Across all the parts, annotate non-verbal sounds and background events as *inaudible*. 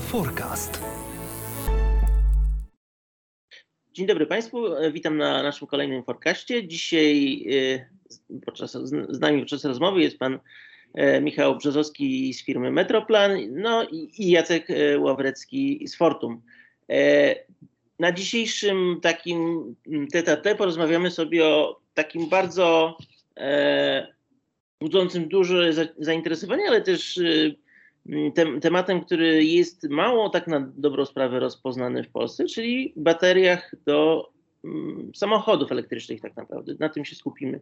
Forecast. Dzień dobry Państwu, witam na naszym kolejnym forecaście. Dzisiaj y, podczas, z nami podczas rozmowy jest Pan e, Michał Brzozowski z firmy Metroplan, no i Jacek e, Ławrecki z Fortum. E, na dzisiejszym takim TTT porozmawiamy sobie o takim bardzo budzącym duże zainteresowanie, ale też tematem, który jest mało tak na dobrą sprawę rozpoznany w Polsce, czyli bateriach do mm, samochodów elektrycznych tak naprawdę. Na tym się skupimy.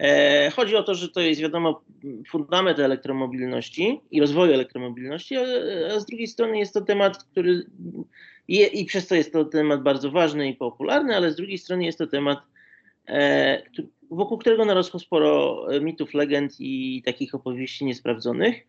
E, chodzi o to, że to jest wiadomo fundament elektromobilności i rozwoju elektromobilności, a, z drugiej strony jest to temat, który i przez to jest to temat bardzo ważny i popularny, ale z drugiej strony jest to temat, e, wokół którego narosło sporo mitów, legend i takich opowieści niesprawdzonych.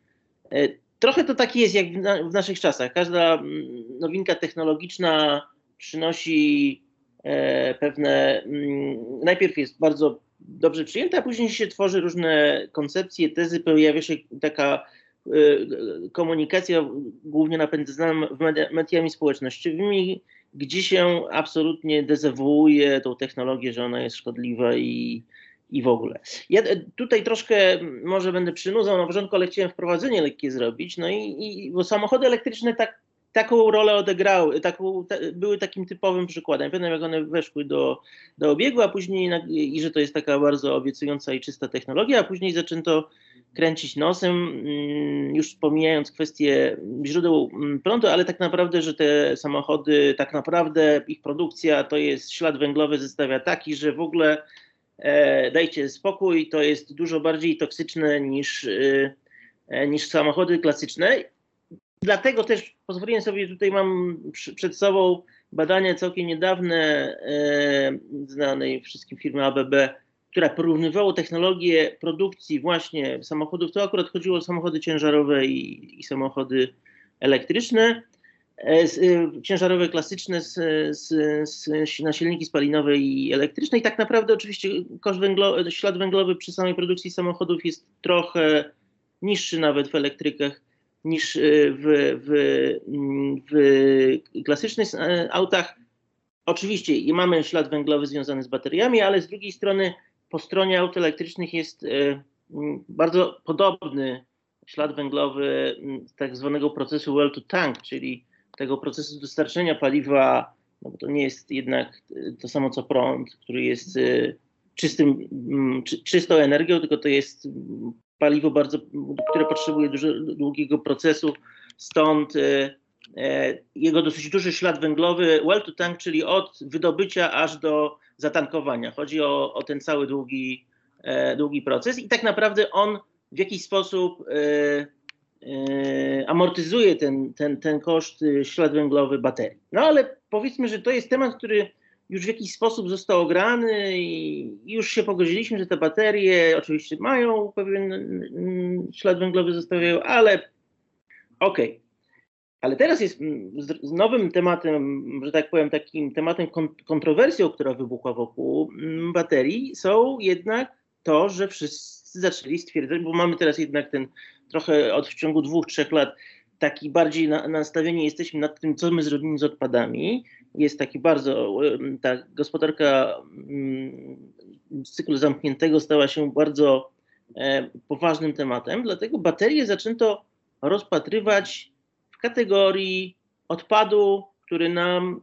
E, trochę to tak jest jak w, na, w naszych czasach. Każda mm, nowinka technologiczna przynosi e, pewne. Mm, najpierw jest bardzo dobrze przyjęta, a później się tworzy różne koncepcje, tezy, pojawia się taka e, komunikacja głównie napędzana mediami społecznościowymi, gdzie się absolutnie dezawuuje tą technologię, że ona jest szkodliwa i, i w ogóle. Ja e, tutaj troszkę może będę przynudzał na początku, ale chciałem wprowadzenie lekkie zrobić. No i, i bo samochody elektryczne tak, taką rolę odegrały, taką, ta, były takim typowym przykładem. Pamiętam, jak one weszły do, do obiegu, a później i że to jest taka bardzo obiecująca i czysta technologia, a później zaczęto kręcić nosem, mm, już pomijając kwestię źródeł mm, prądu, ale tak naprawdę, że te samochody, tak naprawdę ich produkcja to jest ślad węglowy zestawia taki, że w ogóle dajcie spokój, to jest dużo bardziej toksyczne niż, e, niż samochody klasyczne. Dlatego też pozwoliłem sobie, tutaj mam przed sobą badania całkiem niedawne e, znanej wszystkim firmy ABB, która porównywało technologię produkcji właśnie samochodów. To akurat chodziło o samochody ciężarowe i, i samochody elektryczne. E, e, ciężarowe klasyczne z, z, z, na silniki spalinowe i elektryczne. I tak naprawdę oczywiście koszt węglo, ślad węglowy przy samej produkcji samochodów jest trochę niższy nawet w elektrykach niż e, w, w, w klasycznych autach. Oczywiście mamy ślad węglowy związany z bateriami, ale z drugiej strony po stronie aut elektrycznych jest bardzo podobny ślad węglowy tak zwanego procesu well to tank, czyli tego procesu dostarczenia paliwa, no bo to nie jest jednak to samo co prąd, który jest y, czystym, mm, czy, czystą energią, tylko to jest paliwo bardzo, które potrzebuje dużo, długiego procesu, stąd y, e, jego dosyć duży ślad węglowy, well to tank, czyli od wydobycia aż do zatankowania. Chodzi o, o ten cały długi, e, długi proces i tak naprawdę on w jakiś sposób amortyzuje ten, ten, ten koszt y, ślad węglowy baterii. No ale powiedzmy, że to jest temat, który już w jakiś sposób został ograny i już się pogodziliśmy, że te baterie oczywiście mają pewien mm, ślad węglowy zostawiają, ale okej. Okay. Ale teraz jest mm, z nowym tematem, że tak powiem, takim tematem kontrowersją, która wybuchła wokół mm, baterii, są jednak to, że wszyscy zaczęli stwierdzać, bo mamy teraz jednak ten trochę od w ciągu dwóch, trzech lat taki bardziej na, nastawieni jesteśmy nad tym, co my zrobimy z odpadami. Jest taki bardzo, ta gospodarka z cyklu zamkniętego stała się bardzo poważnym tematem, dlatego baterie zaczęto rozpatrywać w kategorii odpadu, który nam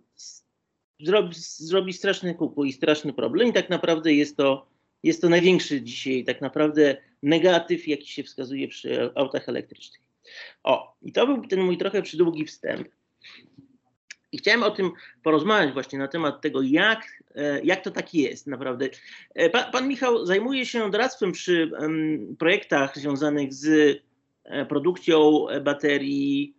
zrobi, zrobi straszny kuku i straszny problem i tak naprawdę jest to jest to największy dzisiaj tak naprawdę negatyw, jaki się wskazuje przy autach elektrycznych. O, i to był ten mój trochę przydługi wstęp. I chciałem o tym porozmawiać właśnie na temat tego, jak, e, jak to tak jest naprawdę. E, pan, pan Michał zajmuje się doradztwem przy um, projektach związanych z e, produkcją baterii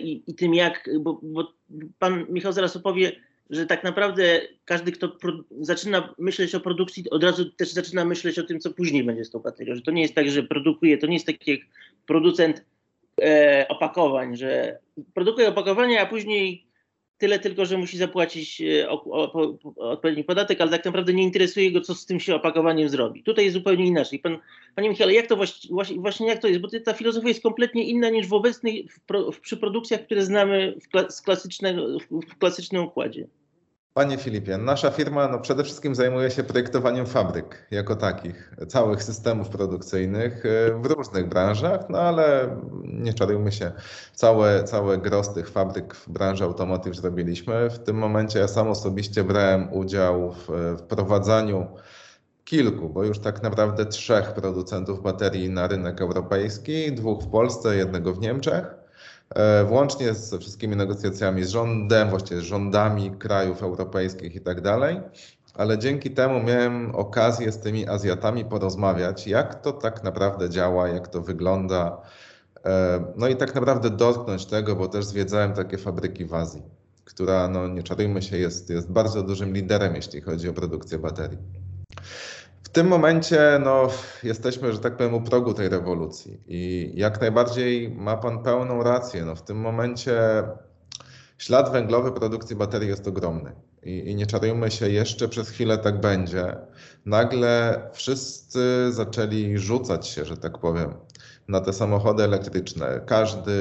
i, i tym, jak, bo, bo pan Michał zaraz opowie, że tak naprawdę każdy, kto zaczyna myśleć o produkcji, od razu też zaczyna myśleć o tym, co później będzie z tą baterią. Że to nie jest tak, że produkuje, to nie jest tak jak producent e, opakowań, że produkuje opakowanie, a później tyle tylko, że musi zapłacić e, odpowiedni podatek, ale tak naprawdę nie interesuje go, co z tym się opakowaniem zrobi. Tutaj jest zupełnie inaczej. Pan, panie Michale, jak to właśnie, właśnie jak to jest? Bo ta filozofia jest kompletnie inna niż w obecnych, w, w, przy produkcjach, które znamy w, z klasycznego, w klasycznym układzie. Panie Filipie, nasza firma no przede wszystkim zajmuje się projektowaniem fabryk jako takich, całych systemów produkcyjnych e, w różnych branżach, no ale nie czarujmy się, całe, całe gros tych fabryk w branży automotive zrobiliśmy. W tym momencie ja sam osobiście brałem udział w wprowadzaniu kilku, bo już tak naprawdę trzech producentów baterii na rynek europejski, dwóch w Polsce, jednego w Niemczech. E, włącznie ze wszystkimi negocjacjami z rządem, właściwie z rządami krajów europejskich i tak dalej. Ale dzięki temu miałem okazję z tymi Azjatami porozmawiać, jak to tak naprawdę działa, jak to wygląda. E, no i tak naprawdę dotknąć tego, bo też zwiedzałem takie fabryki w Azji, która, no nie czarujmy się, jest, jest bardzo dużym liderem, jeśli chodzi o produkcję baterii tym momencie no, jesteśmy, że tak powiem, u progu tej rewolucji i jak najbardziej ma Pan pełną rację. No, w tym momencie ślad węglowy produkcji baterii jest ogromny i, i nie czarujmy się, jeszcze przez chwilę tak będzie. Nagle wszyscy zaczęli rzucać się, że tak powiem, na te samochody elektryczne. Każdy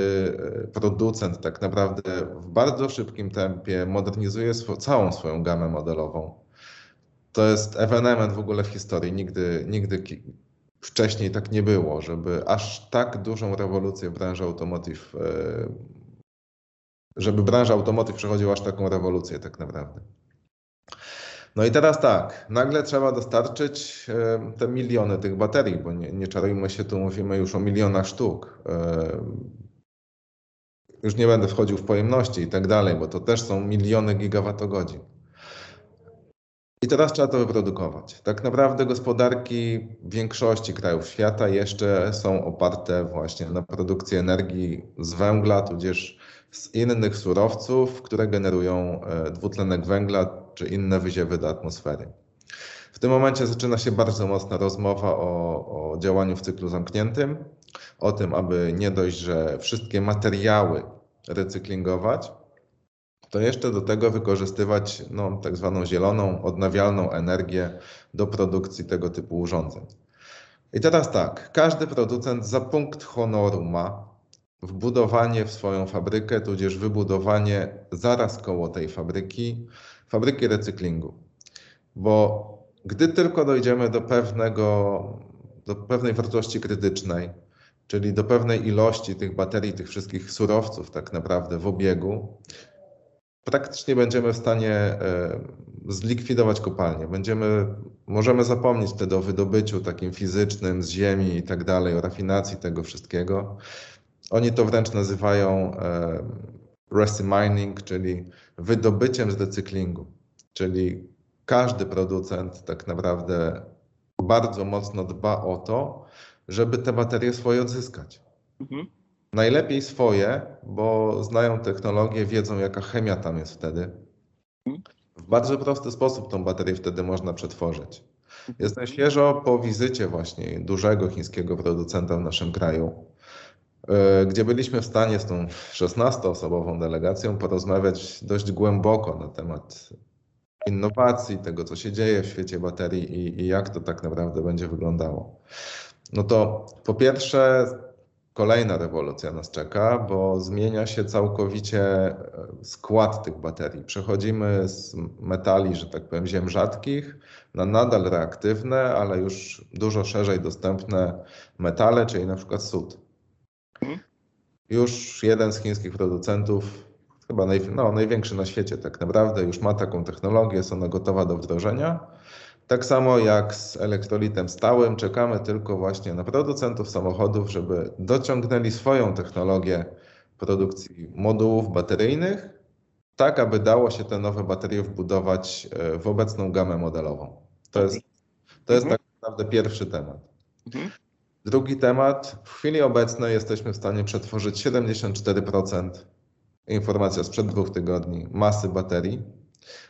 e, producent tak naprawdę w bardzo szybkim tempie modernizuje sw całą swoją gamę modelową to jest ewenement w ogóle w historii. Nigdy, nigdy wcześniej tak nie było, żeby aż tak dużą rewolucję branży automotive, e, żeby branża automotive przechodziła aż taką rewolucję tak naprawdę. No i teraz tak, nagle trzeba dostarczyć e, te miliony tych baterii, bo nie, nie czarujmy się, tu mówimy już o milionach sztuk. E, już nie będę wchodził w pojemności i tak dalej, bo to też są miliony gigawattogodzin. I teraz trzeba to wyprodukować. Tak naprawdę gospodarki większości krajów świata jeszcze są oparte właśnie na produkcji energii z węgla, tudzież z innych surowców, które generują e, dwutlenek węgla czy inne wyziewy do atmosfery. W tym momencie zaczyna się bardzo mocna rozmowa o, o działaniu w cyklu zamkniętym, o tym, aby nie dość, że wszystkie materiały recyklingować, to jeszcze do tego wykorzystywać no, tak zwaną zieloną, odnawialną energię do produkcji tego typu urządzeń. I teraz tak, każdy producent za punkt honoru ma wbudowanie w swoją fabrykę, tudzież wybudowanie zaraz koło tej fabryki, fabryki recyklingu. Bo gdy tylko dojdziemy do pewnego, do pewnej wartości krytycznej, czyli do pewnej ilości tych baterii, tych wszystkich surowców tak naprawdę w obiegu, praktycznie będziemy w stanie e, zlikwidować kopalnię. Będziemy, możemy zapomnieć wtedy o wydobyciu takim fizycznym z ziemi i tak dalej, o rafinacji tego wszystkiego. Oni to wręcz nazywają e, mining, czyli wydobyciem z recyklingu. Czyli każdy producent tak naprawdę bardzo mocno dba o to, żeby te baterie swoje odzyskać. Mhm. Najlepiej swoje, bo znają technologię, wiedzą jaka chemia tam jest wtedy. W bardzo prosty sposób tą baterię wtedy można przetworzyć. Jestem świeżo po wizycie właśnie dużego chińskiego producenta w naszym kraju, e, gdzie byliśmy w stanie z tą 16-osobową delegacją porozmawiać dość głęboko na temat innowacji, tego co się dzieje w świecie baterii i, i jak to tak naprawdę będzie wyglądało. No to po pierwsze kolejna rewolucja nas czeka, bo zmienia się całkowicie e, skład tych baterii. Przechodzimy z metali, że tak powiem, ziem rzadkich na nadal reaktywne, ale już dużo szerzej dostępne metale, czyli na przykład sód. Mhm. Już jeden z chińskich producentów, chyba naj, no, największy na świecie tak naprawdę, już ma taką technologię, jest ona gotowa do wdrożenia tak samo jak z elektrolitem stałym, czekamy tylko właśnie na producentów samochodów, żeby dociągnęli swoją technologię produkcji modułów bateryjnych, tak aby dało się te nowe baterie wbudować e, w obecną gamę modelową. To jest, to jest mhm. tak naprawdę pierwszy temat. Mhm. Drugi temat. W chwili obecnej jesteśmy w stanie przetworzyć 74% informacja sprzed dwóch tygodni masy baterii.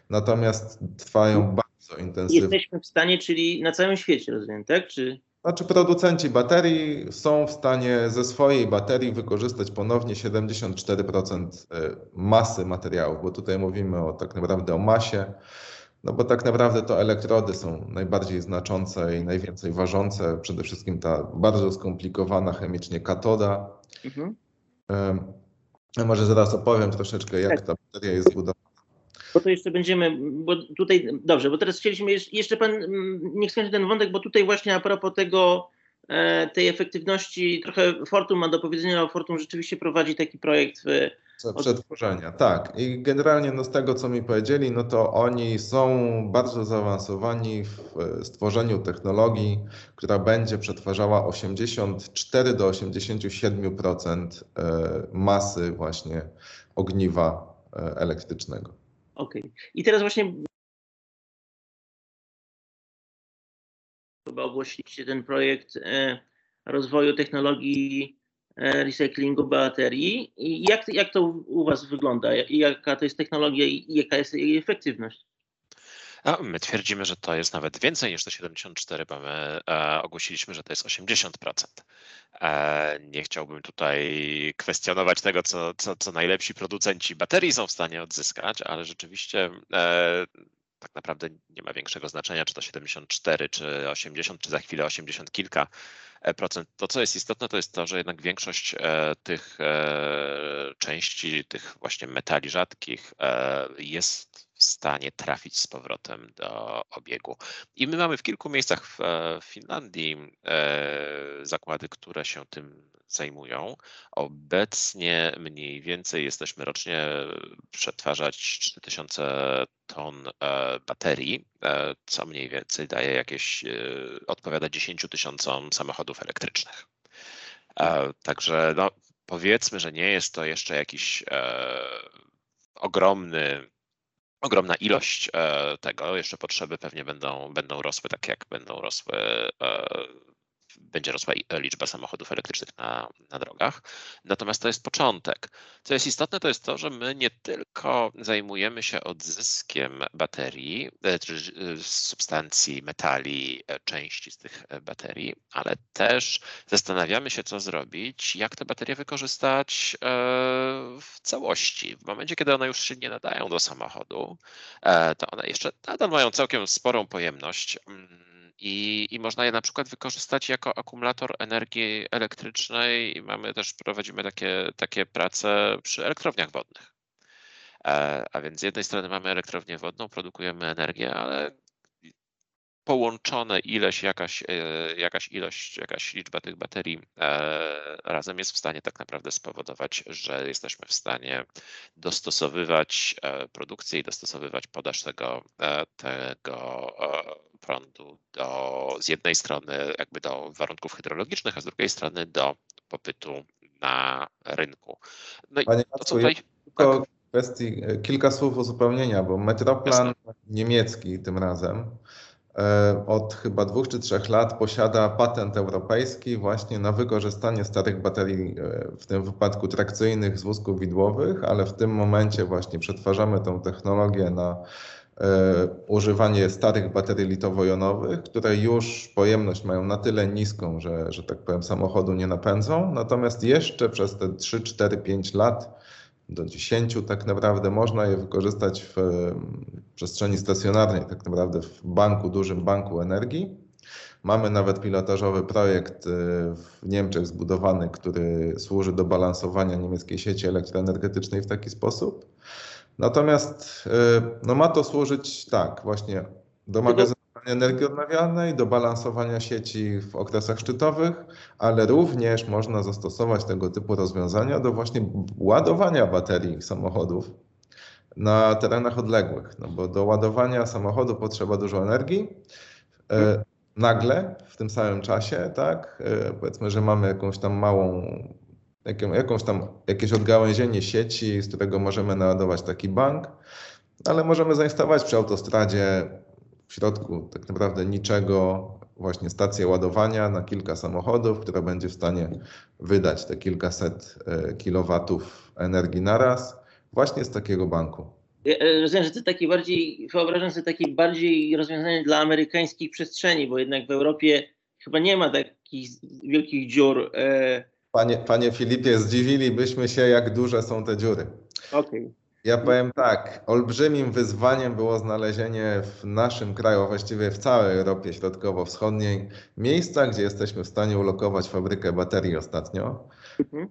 Natomiast trwają bardzo intensywnie. Jesteśmy w stanie, czyli na całym świecie, rozumiem, tak? Czy... Znaczy producenci baterii są w stanie ze swojej baterii wykorzystać ponownie 74% e, masy materiałów, bo tutaj mówimy o tak naprawdę o masie, no bo tak naprawdę to elektrody są najbardziej znaczące i najwięcej ważące, przede wszystkim ta bardzo skomplikowana chemicznie katoda. Mhm. może zaraz opowiem troszeczkę, jak tak. ta bateria jest zbudowana. Bo to jeszcze będziemy, bo tutaj, dobrze, bo teraz chcieliśmy, jeszcze pan, mm, niech skończy ten wątek, bo tutaj właśnie a propos tego, e, tej efektywności, trochę Fortum ma do powiedzenia, ale Fortum rzeczywiście prowadzi taki projekt w, przetworzenia, tak. I generalnie no, z tego, co mi powiedzieli, no to oni są bardzo zaawansowani w e, stworzeniu technologii, która będzie przetwarzała 84 do 87% e, masy właśnie ogniwa elektrycznego. Okej. Okay. I teraz właśnie chyba ogłosiliście ten projekt e, rozwoju technologii e, recyklingu baterii. I jak, jak to u Was wygląda? Jaka to jest technologia i jaka jest jej efektywność? My twierdzimy, że to jest nawet więcej niż te 74, bo my e, ogłosiliśmy, że to jest 80%. E, nie chciałbym tutaj kwestionować tego, co, co, co najlepsi producenci baterii są w stanie odzyskać, ale rzeczywiście e, tak naprawdę nie ma większego znaczenia, czy to 74, czy 80, czy za chwilę 80 kilka e, procent. To, co jest istotne, to jest to, że jednak większość e, tych e, części, tych właśnie metali rzadkich jest stanie trafić z powrotem do obiegu. I my mamy w kilku miejscach w Finlandii zakłady, które się tym zajmują. Obecnie mniej więcej jesteśmy rocznie przetwarzać 4000 ton e, baterii, e, co mniej więcej daje jakieś, e, odpowiada 10 tysiącom samochodów elektrycznych. Także no, powiedzmy, że nie jest to jeszcze jakiś ogromny ogromna ilość tego. Jeszcze potrzeby pewnie będą, będą rosły tak, jak będą rosły będzie rosła liczba samochodów elektrycznych na, na drogach. Natomiast to jest początek. Co jest istotne, to jest to, że my nie tylko zajmujemy się odzyskiem baterii, e, e, substancji, metali, e, części z tych baterii, ale też zastanawiamy się, co zrobić, jak te baterie wykorzystać w całości. W momencie, kiedy one już się nie nadają do samochodu, to one jeszcze nadal mają całkiem sporą pojemność mm, i, I można je na przykład wykorzystać jako akumulator energii elektrycznej. Mamy też, prowadzimy takie, takie prace przy elektrowniach wodnych. E, a więc z jednej strony mamy elektrownię wodną, produkujemy energię, ale połączone ileś, jakaś, e, jakaś ilość, jakaś liczba tych baterii e, razem jest w stanie tak naprawdę spowodować, że jesteśmy w stanie dostosowywać produkcję i dostosowywać podaż tego, tego prądu do, z jednej strony jakby do warunków hydrologicznych, a z drugiej strony do popytu na rynku. No i Panie to, co tutaj... Tylko tak. kwestii, e, kilka słów uzupełnienia, bo Metroplan Jasne. niemiecki tym razem e, od chyba dwóch czy trzech lat posiada patent europejski właśnie na wykorzystanie starych baterii, e, w tym wypadku trakcyjnych z wózków widłowych, ale w tym momencie właśnie przetwarzamy tą technologię na E, używanie starych baterii litowo-jonowych, które już pojemność mają na tyle niską, że, że tak powiem samochodu nie napędzą, natomiast jeszcze przez te 3, 4, 5 lat do 10 tak naprawdę można je wykorzystać w przestrzeni stacjonarnej, tak naprawdę w banku, dużym banku energii. Mamy nawet pilotażowy projekt e, w Niemczech zbudowany, który służy do balansowania niemieckiej sieci elektroenergetycznej w taki sposób. Natomiast y, no ma to służyć tak, właśnie do magazynowania energii odnawialnej, do balansowania sieci w okresach szczytowych, ale również można zastosować tego typu rozwiązania do właśnie ładowania baterii samochodów na terenach odległych, no bo do ładowania samochodu potrzeba dużo energii. Y, nagle w tym samym czasie, tak, y, powiedzmy, że mamy jakąś tam małą jaką, jakąś tam, jakieś odgałęzienie sieci, z którego możemy naładować taki bank, ale możemy zainstalować przy autostradzie w środku tak naprawdę niczego właśnie stację ładowania na kilka samochodów, która będzie w stanie wydać te kilkaset e, kilowatów energii naraz właśnie z takiego banku. E, rozumiem, że to taki bardziej, wyobrażam sobie takie bardziej rozwiązanie dla amerykańskich przestrzeni, bo jednak w Europie chyba nie ma takich wielkich dziur. E, Panie, panie Filipie, zdziwilibyśmy się, jak duże są te dziury. Okej. Ja powiem tak, olbrzymim wyzwaniem było znalezienie w naszym kraju, a właściwie w całej Europie Środkowo-Wschodniej, miejsca, gdzie jesteśmy w stanie ulokować fabrykę baterii ostatnio. Mhm.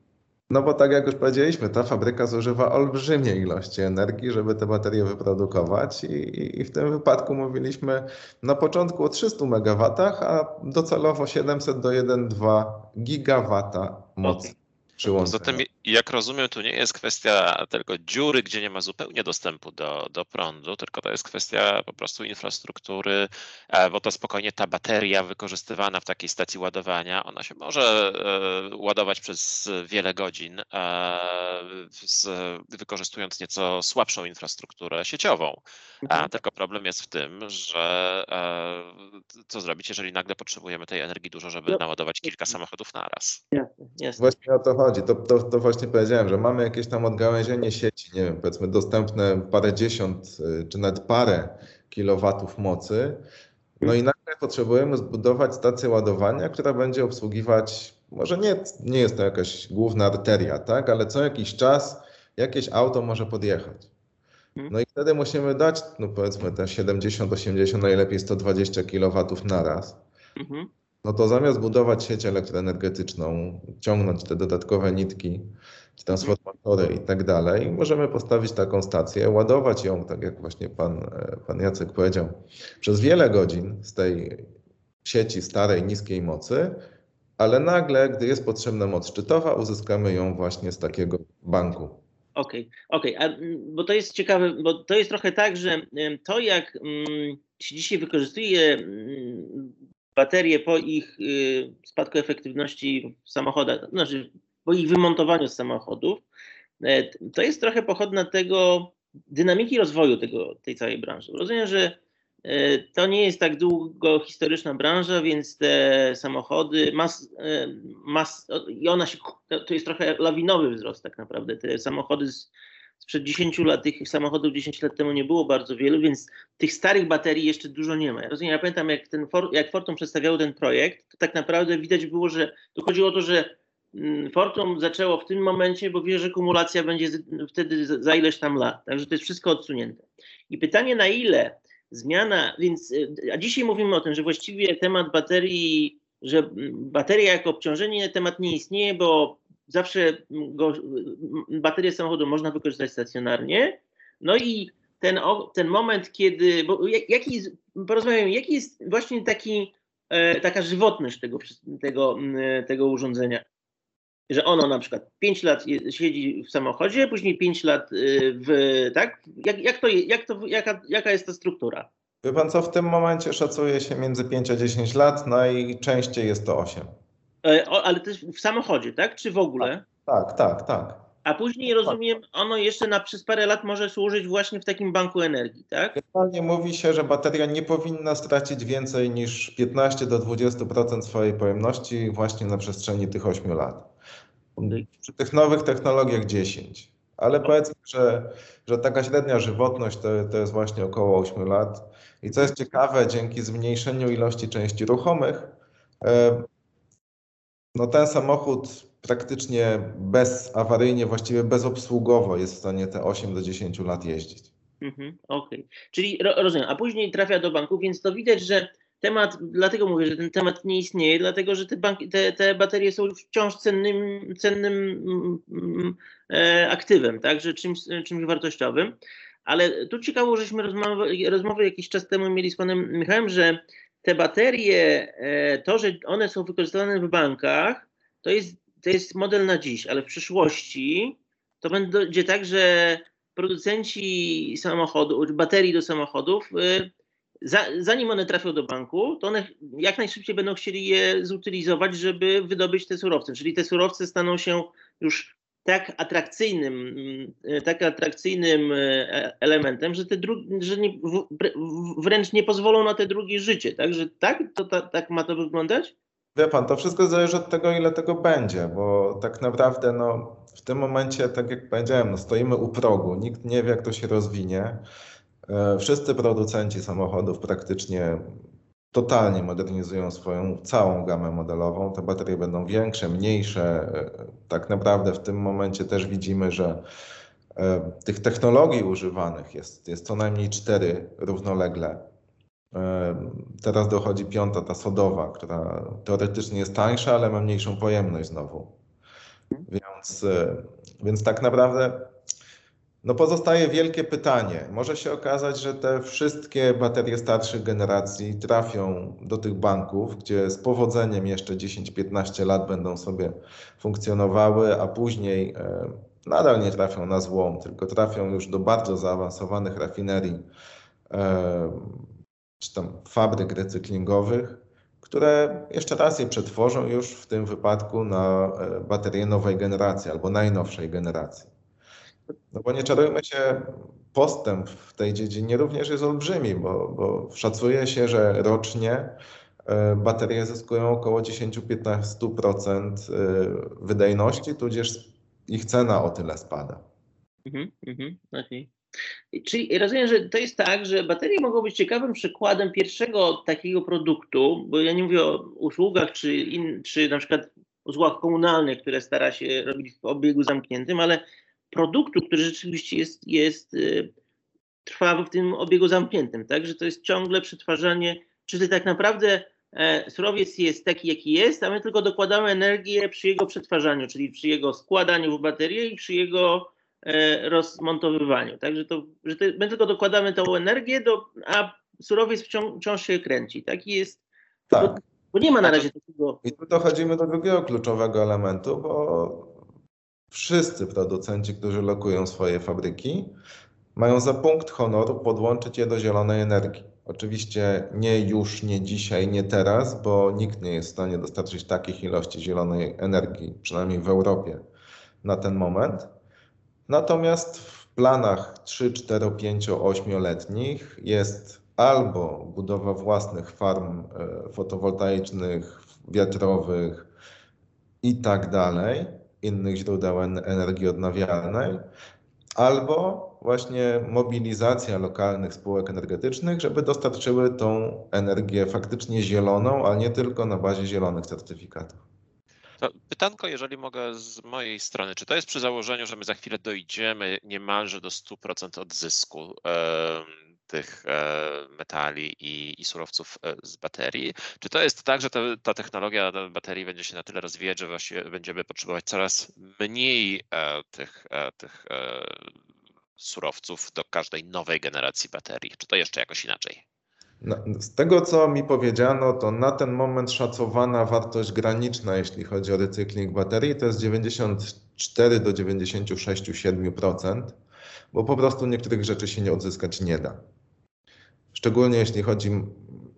No bo tak jak już powiedzieliśmy, ta fabryka zużywa olbrzymie ilości energii, żeby te baterie wyprodukować i, i, i w tym wypadku mówiliśmy na początku o 300 MW, a docelowo 700 do 1,2 gigawata mocy. Przyłączenia. Zatem, jak rozumiem, tu nie jest kwestia tylko dziury, gdzie nie ma zupełnie dostępu do, do prądu, tylko to jest kwestia po prostu infrastruktury, e, bo to spokojnie ta bateria wykorzystywana w takiej stacji ładowania, ona się może e, ładować przez wiele godzin, e, z, wykorzystując nieco słabszą infrastrukturę sieciową. A tylko problem jest w tym, że co zrobić, jeżeli nagle potrzebujemy tej energii dużo, żeby No. naładować kilka samochodów naraz. Jasne, jasne. Właśnie o to chodzi. To, to, to właśnie powiedziałem, że mamy jakieś tam odgałęzienie sieci, nie wiem, powiedzmy dostępne parędziesiąt y, czy nawet parę kilowatów mocy. No i nagle potrzebujemy zbudować stację ładowania, która będzie obsługiwać, może nie, nie jest to jakaś główna arteria, tak, ale co jakiś czas jakieś auto może podjechać. No i wtedy musimy dać, no powiedzmy te 70, 80, najlepiej 120 kilowatów naraz Mhm. No to zamiast budować sieć elektroenergetyczną, ciągnąć te dodatkowe nitki, czy transformatory i tak dalej, możemy postawić taką stację, ładować ją, tak jak właśnie pan, e, pan Jacek powiedział, przez wiele godzin z tej sieci starej, niskiej mocy, ale nagle, gdy jest potrzebna moc szczytowa, uzyskamy ją właśnie z takiego banku. Okej, okej, a, mm, bo to jest ciekawe, bo to jest trochę tak, że to jak mm, się dzisiaj wykorzystuje mm, baterie po ich y, spadku efektywności w samochodach, znaczy po ich wymontowaniu z samochodów, e, to jest trochę pochodna tego dynamiki rozwoju tego, tej całej branży. Rozumiem, że e, to nie jest tak długo historyczna branża, więc te samochody, mas, e, mas, i ona się, to jest trochę lawinowy wzrost tak naprawdę. Te samochody z, sprzed 10 lat, tych samochodów 10 lat temu nie było bardzo wielu, więc tych starych baterii jeszcze dużo nie ma. Ja rozumiem, ja pamiętam jak, ten For, jak Fortum przedstawiało ten projekt, to tak naprawdę widać było, że tu chodziło o to, że mm, Fortum zaczęło w tym momencie, bo wie, że kumulacja będzie wtedy za, ileś tam lat. Także to jest wszystko odsunięte. I pytanie na ile zmiana, więc y, a dzisiaj mówimy o tym, że właściwie temat baterii, że mm, bateria jako obciążenie temat nie istnieje, bo zawsze go, baterię samochodu można wykorzystać stacjonarnie. No i ten, ten moment, kiedy, bo jak- jaki, porozmawiamy, jaki jest właśnie taki, e, taka żywotność tego, tego, mm, tego urządzenia? Że ono na przykład 5 lat siedzi w samochodzie, później 5 lat y, w, tak? Jak, jak to, jak to, jaka, jaka jest ta struktura? Wie pan co, w tym momencie szacuje się między 5 a 10 lat, najczęściej jest to 8. E, ale też w samochodzie, tak? Czy w ogóle? Tak, tak, tak. A później rozumiem, ono jeszcze na przez parę lat może służyć właśnie w takim banku energii, tak? Generalnie mówi się, że bateria nie powinna stracić więcej niż 15 do 20% swojej pojemności właśnie na przestrzeni tych 8 lat. Przy tych nowych technologiach 10. Ale powiedzmy, że, że taka średnia żywotność to, to jest właśnie około 8 lat. I co jest ciekawe, dzięki zmniejszeniu ilości części ruchomych, e, no ten samochód praktycznie bezawaryjnie, właściwie bezobsługowo jest w stanie te 8 do 10 lat jeździć. Mhm, Okej. Czyli ro, rozumiem, a później trafia do banku, więc to widać, że temat, dlatego mówię, że ten temat nie istnieje, dlatego że te, banki, te, te baterie są wciąż cennym, cennym mm, e, aktywem, tak, że czymś, czymś wartościowym. Ale tu ciekawo, żeśmy rozmowy, rozmowy jakiś czas temu mieli z panem Michałem, że te baterie, e, to, że one są wykorzystywane w bankach, to jest, to jest model na dziś, ale w przyszłości to będzie tak, że producenci samochodów, baterii do samochodów, y, za, zanim one trafią do banku, to one jak najszybciej będą chcieli je zutylizować, żeby wydobyć te surowce. Czyli te surowce staną się już tak atrakcyjnym, mm, tak atrakcyjnym e, elementem, że, te dru- że nie, wręcz nie pozwolą na te drugie życie. Także tak, to, ta, tak ma to wyglądać? Wie pan, to wszystko zależy od tego, ile tego będzie, bo tak naprawdę no, w tym momencie, tak jak powiedziałem, no, stoimy u progu, nikt nie wie, jak to się rozwinie. E, Wszyscy producenci samochodów praktycznie totalnie modernizują swoją całą gamę modelową. Te baterie będą większe, mniejsze. Tak naprawdę w tym momencie też widzimy, że e, tych technologii używanych jest, jest co najmniej cztery równolegle. E, teraz dochodzi piąta, ta sodowa, która teoretycznie jest tańsza, ale ma mniejszą pojemność znowu. Więc, e, więc tak naprawdę no pozostaje wielkie pytanie. Może się okazać, że te wszystkie baterie starszych generacji trafią do tych banków, gdzie z powodzeniem jeszcze 10-15 lat będą sobie funkcjonowały, a później e, nadal nie trafią na złom, tylko trafią już do bardzo zaawansowanych rafinerii e, czy tam fabryk recyklingowych, które jeszcze raz je przetworzą już w tym wypadku na e, baterie nowej generacji albo najnowszej generacji. No bo nie czarujmy się, postęp w tej dziedzinie również jest olbrzymi, bo, bo szacuje się, że rocznie e, baterie zyskują około 10-15% e, wydajności, tudzież ich cena o tyle spada. Mhm, mhm, okay. Czyli rozumiem, że to jest tak, że baterie mogą być ciekawym przykładem pierwszego takiego produktu, bo ja nie mówię o usługach czy, in, czy na przykład usługach komunalnych, które stara się robić w obiegu zamkniętym, ale produktu, który rzeczywiście jest, jest y, trwa w tym obiegu zamkniętym, tak? Że to jest ciągle przetwarzanie, czyli tak naprawdę e, surowiec jest taki, jaki jest, a my tylko dokładamy energię przy jego przetwarzaniu, czyli przy jego składaniu w baterię i przy jego e, rozmontowywaniu. Także to, że to, my tylko dokładamy tą energię, do, a surowiec wciąż, wciąż się kręci. Taki jest. Tak. Bo, bo nie ma na razie takiego. I tu dochodzimy do drugiego kluczowego elementu, bo wszyscy producenci, którzy lokują swoje fabryki, mają za punkt honoru podłączyć je do zielonej energii. Oczywiście nie już, nie dzisiaj, nie teraz, bo nikt nie jest w stanie dostarczyć takich ilości zielonej energii, przynajmniej w Europie, na ten moment. Natomiast w planach 3, 4, 5, 8-letnich jest albo budowa własnych farm e, fotowoltaicznych, wiatrowych i tak dalej, innych źródeł energii odnawialnej, albo właśnie mobilizacja lokalnych spółek energetycznych, żeby dostarczyły tą energię faktycznie zieloną, a nie tylko na bazie zielonych certyfikatów. To pytanko, jeżeli mogę z mojej strony, czy to jest przy założeniu, że my za chwilę dojdziemy niemalże do 100% odzysku tych e, metali i, i surowców e, z baterii. Czy to jest tak, że ta, ta technologia baterii będzie się na tyle rozwijać, że właściwie będziemy potrzebować coraz mniej e, tych, tych surowców do każdej nowej generacji baterii? Czy to jeszcze jakoś inaczej? Z tego, co mi powiedziano, to na ten moment szacowana wartość graniczna, jeśli chodzi o recykling baterii, to jest 94 do 96,7%, bo po prostu niektórych rzeczy się nie odzyskać nie da. Szczególnie jeśli chodzi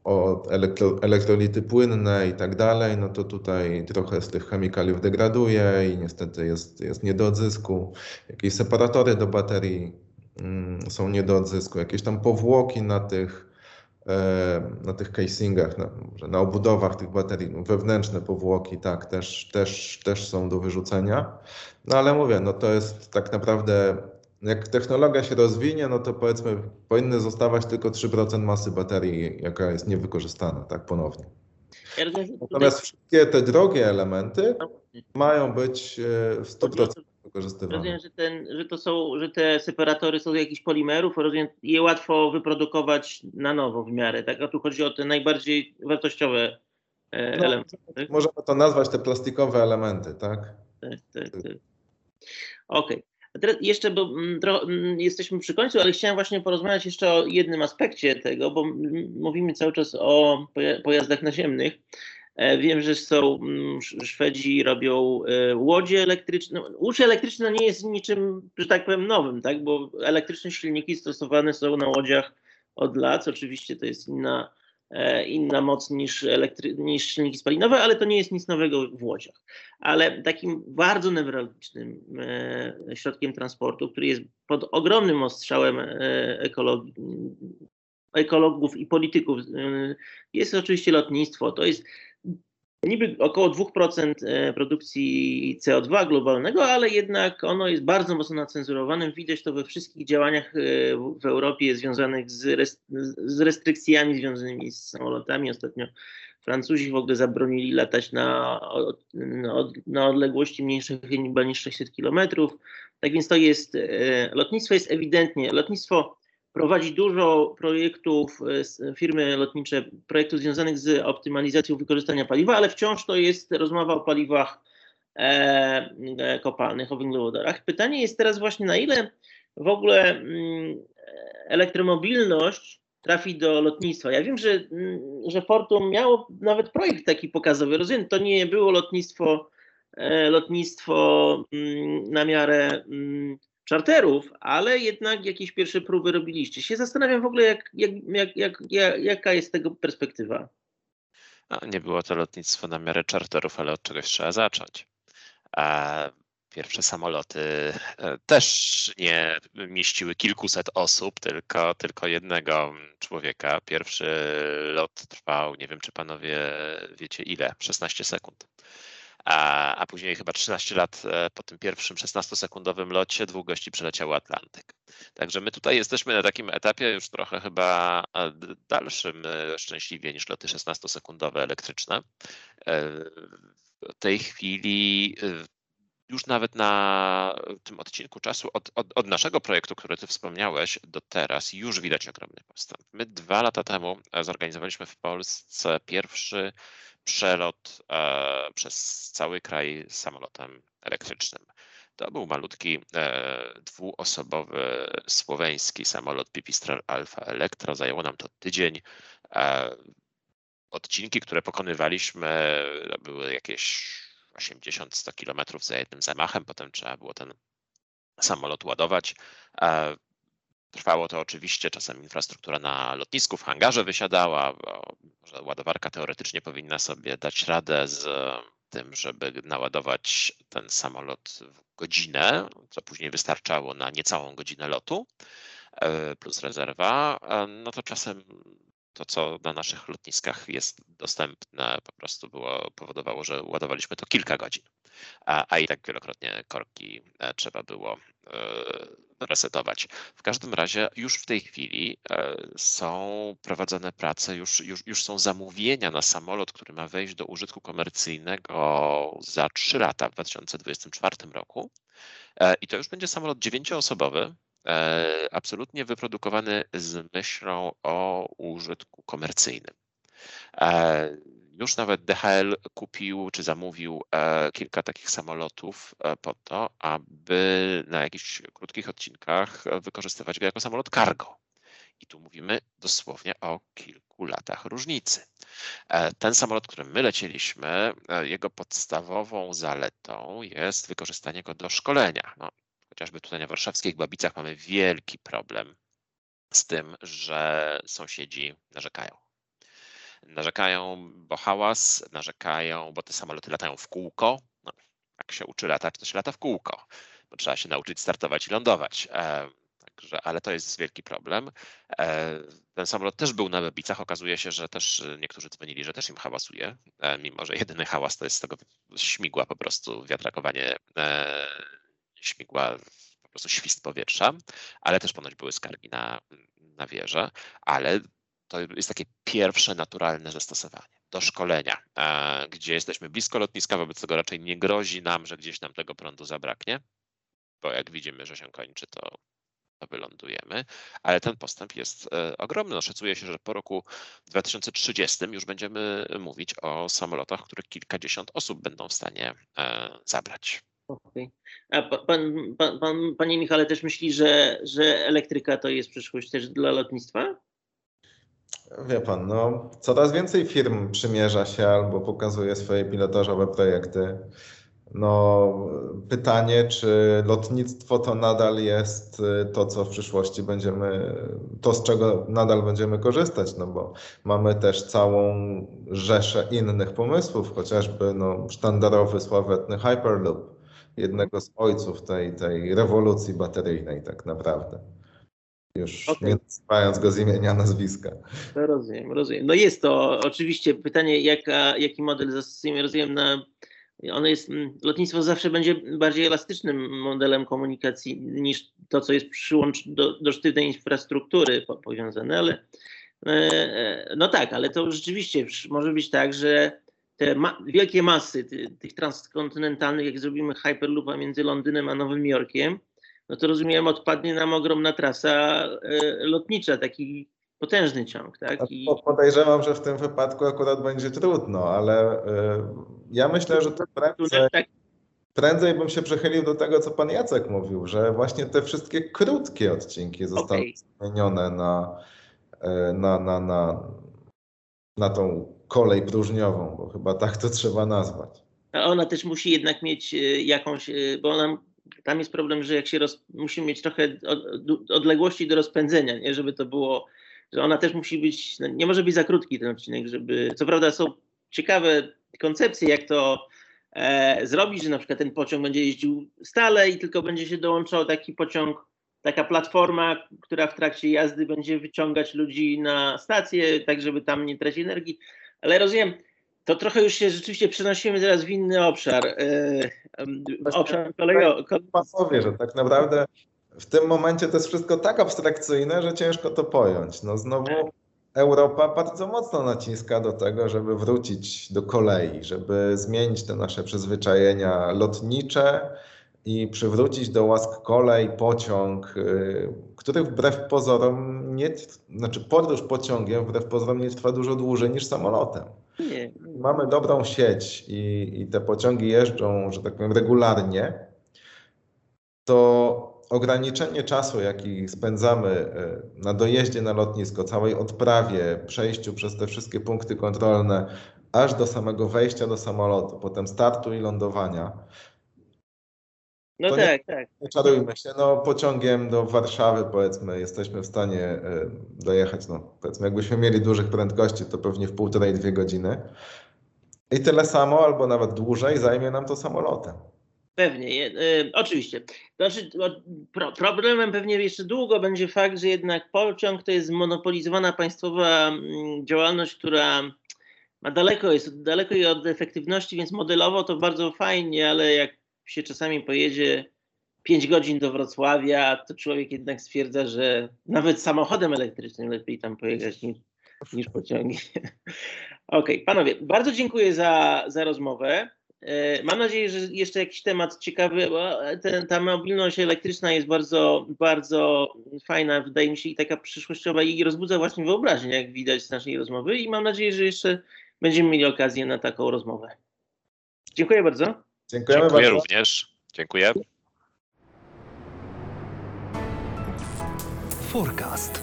o elektro, elektrolity płynne i tak dalej, no to tutaj trochę z tych chemikaliów degraduje i niestety jest, jest nie do odzysku. Jakieś separatory do baterii mm, są nie do odzysku, jakieś tam powłoki na tych, e, na tych casingach, na, na obudowach tych baterii, no wewnętrzne powłoki, tak, też, też, też są do wyrzucenia. No ale mówię, no to jest tak naprawdę jak technologia się rozwinie, no to powiedzmy powinny zostawać tylko 3% masy baterii, jaka jest niewykorzystana, tak ponownie. Natomiast wszystkie te drogie elementy no. mają być e, w 100% wykorzystywane. Rozumiem, że, ten, że, to są, że te separatory są z jakichś polimerów, rozumiem, je łatwo wyprodukować na nowo w miarę, tak? A tu chodzi o te najbardziej wartościowe e, no, elementy. Tak? Możemy to nazwać te plastikowe elementy, tak? Tak, tak, tak. Okej. Okay. Jeszcze, bo mm, mm, jesteśmy przy końcu, ale chciałem właśnie porozmawiać jeszcze o jednym aspekcie tego, bo mówimy cały czas o pojazdach naziemnych. E, wiem, że są, mm, Szwedzi robią e, łodzie elektryczne. Łódź elektryczna nie jest niczym, że tak powiem, nowym, tak? bo elektryczne silniki stosowane są na łodziach od lat. Oczywiście to jest inna inna moc niż, elektry- niż silniki spalinowe, ale to nie jest nic nowego w łodziach. Ale takim bardzo newralgicznym e, środkiem transportu, który jest pod ogromnym ostrzałem e, ekologów i polityków, jest oczywiście lotnictwo. To jest niby około 2% e, produkcji CO2 globalnego, ale jednak ono jest bardzo mocno nacenzurowane. Widać to we wszystkich działaniach e, w Europie związanych z, restrykcjami związanymi z samolotami. Ostatnio Francuzi w ogóle zabronili latać na, na, odległości mniejszych niż 600 kilometrów. Tak więc to jest, e, lotnictwo jest ewidentnie, lotnictwo prowadzi dużo projektów, e, firmy lotnicze, projektów związanych z optymalizacją wykorzystania paliwa, ale wciąż to jest rozmowa o paliwach e, e, kopalnych, o węglowodorach. Pytanie jest teraz właśnie, na ile w ogóle mm, elektromobilność trafi do lotnictwa. Ja wiem, że, mm, że Fortum miało nawet projekt taki pokazowy. Rozumiem, to nie było lotnictwo, lotnictwo mm, na miarę czarterów, ale jednak jakieś pierwsze próby robiliście. Się zastanawiam w ogóle, jak, jak, jak, jak, jaka jest tego perspektywa. No, nie było to lotnictwo na miarę czarterów, ale od czegoś trzeba zacząć. A pierwsze samoloty e, też nie mieściły kilkuset osób, tylko, tylko jednego człowieka. Pierwszy lot trwał, nie wiem czy panowie wiecie ile, 16 sekund a, a później chyba 13 lat e, po tym pierwszym 16-sekundowym locie dwóch gości przeleciało Atlantyk. Także my tutaj jesteśmy na takim etapie już trochę chyba e, dalszym e, szczęśliwie niż loty 16-sekundowe elektryczne. W tej chwili już nawet na tym odcinku czasu od, od, od, naszego projektu, który ty wspomniałeś, do teraz już widać ogromny postęp. My dwa lata temu zorganizowaliśmy w Polsce pierwszy przelot e, przez cały kraj samolotem elektrycznym. To był malutki e, dwuosobowy słoweński samolot Pipistrel Alpha Electro. Zajęło nam to tydzień. E, odcinki, które pokonywaliśmy, były jakieś 80-100 kilometrów za jednym zamachem. Potem trzeba było ten samolot ładować. Trwało to oczywiście, czasem infrastruktura na lotnisku, w hangarze wysiadała, bo ładowarka teoretycznie powinna sobie dać radę z tym, żeby naładować ten samolot w godzinę, co później wystarczało na niecałą godzinę lotu, e, plus rezerwa, e, no to czasem to, co na naszych lotniskach jest dostępne, po prostu było, powodowało, że ładowaliśmy to kilka godzin. A, a i tak wielokrotnie korki e, trzeba było resetować. W każdym razie już w tej chwili e, są prowadzone prace, już, już, już są zamówienia na samolot, który ma wejść do użytku komercyjnego za 3 lata w 2024 roku. E, I to już będzie samolot dziewięcioosobowy, e, absolutnie wyprodukowany z myślą o użytku komercyjnym. Już nawet DHL kupił czy zamówił e, kilka takich samolotów e, po to, aby na jakichś krótkich odcinkach wykorzystywać go jako samolot cargo. I tu mówimy dosłownie o kilku latach różnicy. E, ten samolot, którym my lecieliśmy, jego podstawową zaletą jest wykorzystanie go do szkolenia. No, chociażby tutaj na warszawskich Babicach mamy wielki problem z tym, że sąsiedzi narzekają Narzekają, bo hałas, narzekają, bo te samoloty latają w kółko. No, jak się uczy latać, to się lata w kółko, bo trzeba się nauczyć startować i lądować. E, także, ale to jest wielki problem. E, ten samolot też był na Webicach. Okazuje się, że też niektórzy dzwonili, że też im hałasuje, e, mimo że jedyny hałas to jest z tego śmigła po prostu, wiatrakowanie śmigła, po prostu świst powietrza, ale też ponoć były skargi na, na wieżę, ale to jest takie pierwsze naturalne zastosowanie do szkolenia, e, gdzie jesteśmy blisko lotniska, wobec tego raczej nie grozi nam, że gdzieś nam tego prądu zabraknie, bo jak widzimy, że się kończy, to, to wylądujemy, ale ten postęp jest e, ogromny. No, szacuje się, że po roku 2030 już będziemy mówić o samolotach, które kilkadziesiąt osób będą w stanie e, zabrać. Okay. A pan, pan, pan, panie Michale, też myśli, że, że elektryka to jest przyszłość też dla lotnictwa? Wie pan, no, coraz więcej firm przymierza się albo pokazuje swoje pilotażowe projekty. No, pytanie, czy lotnictwo to nadal jest y, to, co w przyszłości będziemy, to z czego nadal będziemy korzystać, no bo mamy też całą rzeszę innych pomysłów, chociażby no, sztandarowy, sławetny Hyperloop, jednego z ojców tej, tej rewolucji bateryjnej tak naprawdę. Już okay. nie nazywając go z imienia, nazwiska. No rozumiem, rozumiem. No jest to oczywiście pytanie, jaka, jaki model zastosujemy. Rozumiem na ono jest, mm, lotnictwo zawsze będzie bardziej elastycznym modelem komunikacji niż to, co jest przyłącz do, do sztywnej infrastruktury po, powiązane, ale e, e, no tak, ale to rzeczywiście może być tak, że te ma wielkie masy ty, tych transkontynentalnych, jak zrobimy Hyperloopa między Londynem a Nowym Jorkiem, no to rozumiem, odpadnie nam ogromna trasa e, lotnicza, taki potężny ciąg. Tak? I... Podejrzewam, że w tym wypadku akurat będzie trudno, ale y, ja myślę, że to prędzej, tak. prędzej bym się przechylił do tego, co pan Jacek mówił, że właśnie te wszystkie krótkie odcinki zostały okay. zmienione na, y, na, na, na, na tą kolej próżniową, bo chyba tak to trzeba nazwać. A ona też musi jednak mieć jakąś, bo ona tam jest problem, że jak się roz, musimy mieć trochę odległości do rozpędzenia, nie? żeby to było że ona też musi być, no nie może być za krótki ten odcinek, żeby, co prawda są ciekawe koncepcje, jak to e, zrobić, że na przykład ten pociąg będzie jeździł stale i tylko będzie się dołączał taki pociąg, taka platforma, która w trakcie jazdy będzie wyciągać ludzi na stację, tak żeby tam nie tracić energii, ale rozumiem, to trochę już się rzeczywiście przenosimy teraz w inny obszar. E, obszar kolejowy. Pasowie, że tak naprawdę w tym momencie to jest wszystko tak abstrakcyjne, że ciężko to pojąć. No znowu Europa bardzo mocno naciska do tego, żeby wrócić do kolei, żeby zmienić te nasze przyzwyczajenia lotnicze i przywrócić do łask kolej, pociąg, y, który wbrew pozorom nie, znaczy podróż pociągiem wbrew pozorom nie trwa dużo dłużej niż samolotem. Nie. Mamy dobrą sieć i, i te pociągi jeżdżą, że tak powiem, regularnie, to ograniczenie czasu, jaki spędzamy e, na dojeździe na lotnisko, całej odprawie, przejściu przez te wszystkie punkty kontrolne, aż do samego wejścia do samolotu, potem startu i lądowania. No tak, nie, tak. Nie czarujmy się, no pociągiem do Warszawy powiedzmy jesteśmy w stanie e, dojechać, no powiedzmy jakbyśmy mieli dużych prędkości, to pewnie w półtorej, dwie godziny. I tyle samo, albo nawet dłużej zajmie nam to samolotem. Pewnie, y, oczywiście. Znaczy, pro, problemem pewnie jeszcze długo będzie fakt, że jednak pociąg to jest zmonopolizowana państwowa mm, działalność, która ma daleko, jest daleko od efektywności, więc modelowo to bardzo fajnie, ale jak się czasami pojedzie 5 godzin do Wrocławia, to człowiek jednak stwierdza, że nawet samochodem elektrycznym lepiej tam pojechać niż, niż pociągiem. *laughs* Okej, okay, panowie, bardzo dziękuję za, za rozmowę. E, mam nadzieję, że jeszcze jakiś temat ciekawy, bo ten, ta mobilność elektryczna jest bardzo, bardzo fajna, wydaje mi się, i taka przyszłościowa i rozbudza właśnie wyobraźnię, jak widać z naszej rozmowy i mam nadzieję, że jeszcze będziemy mieli okazję na taką rozmowę. Dziękuję bardzo. Dziękujemy Dziękuję bardzo. również. Dziękuję. Forecast.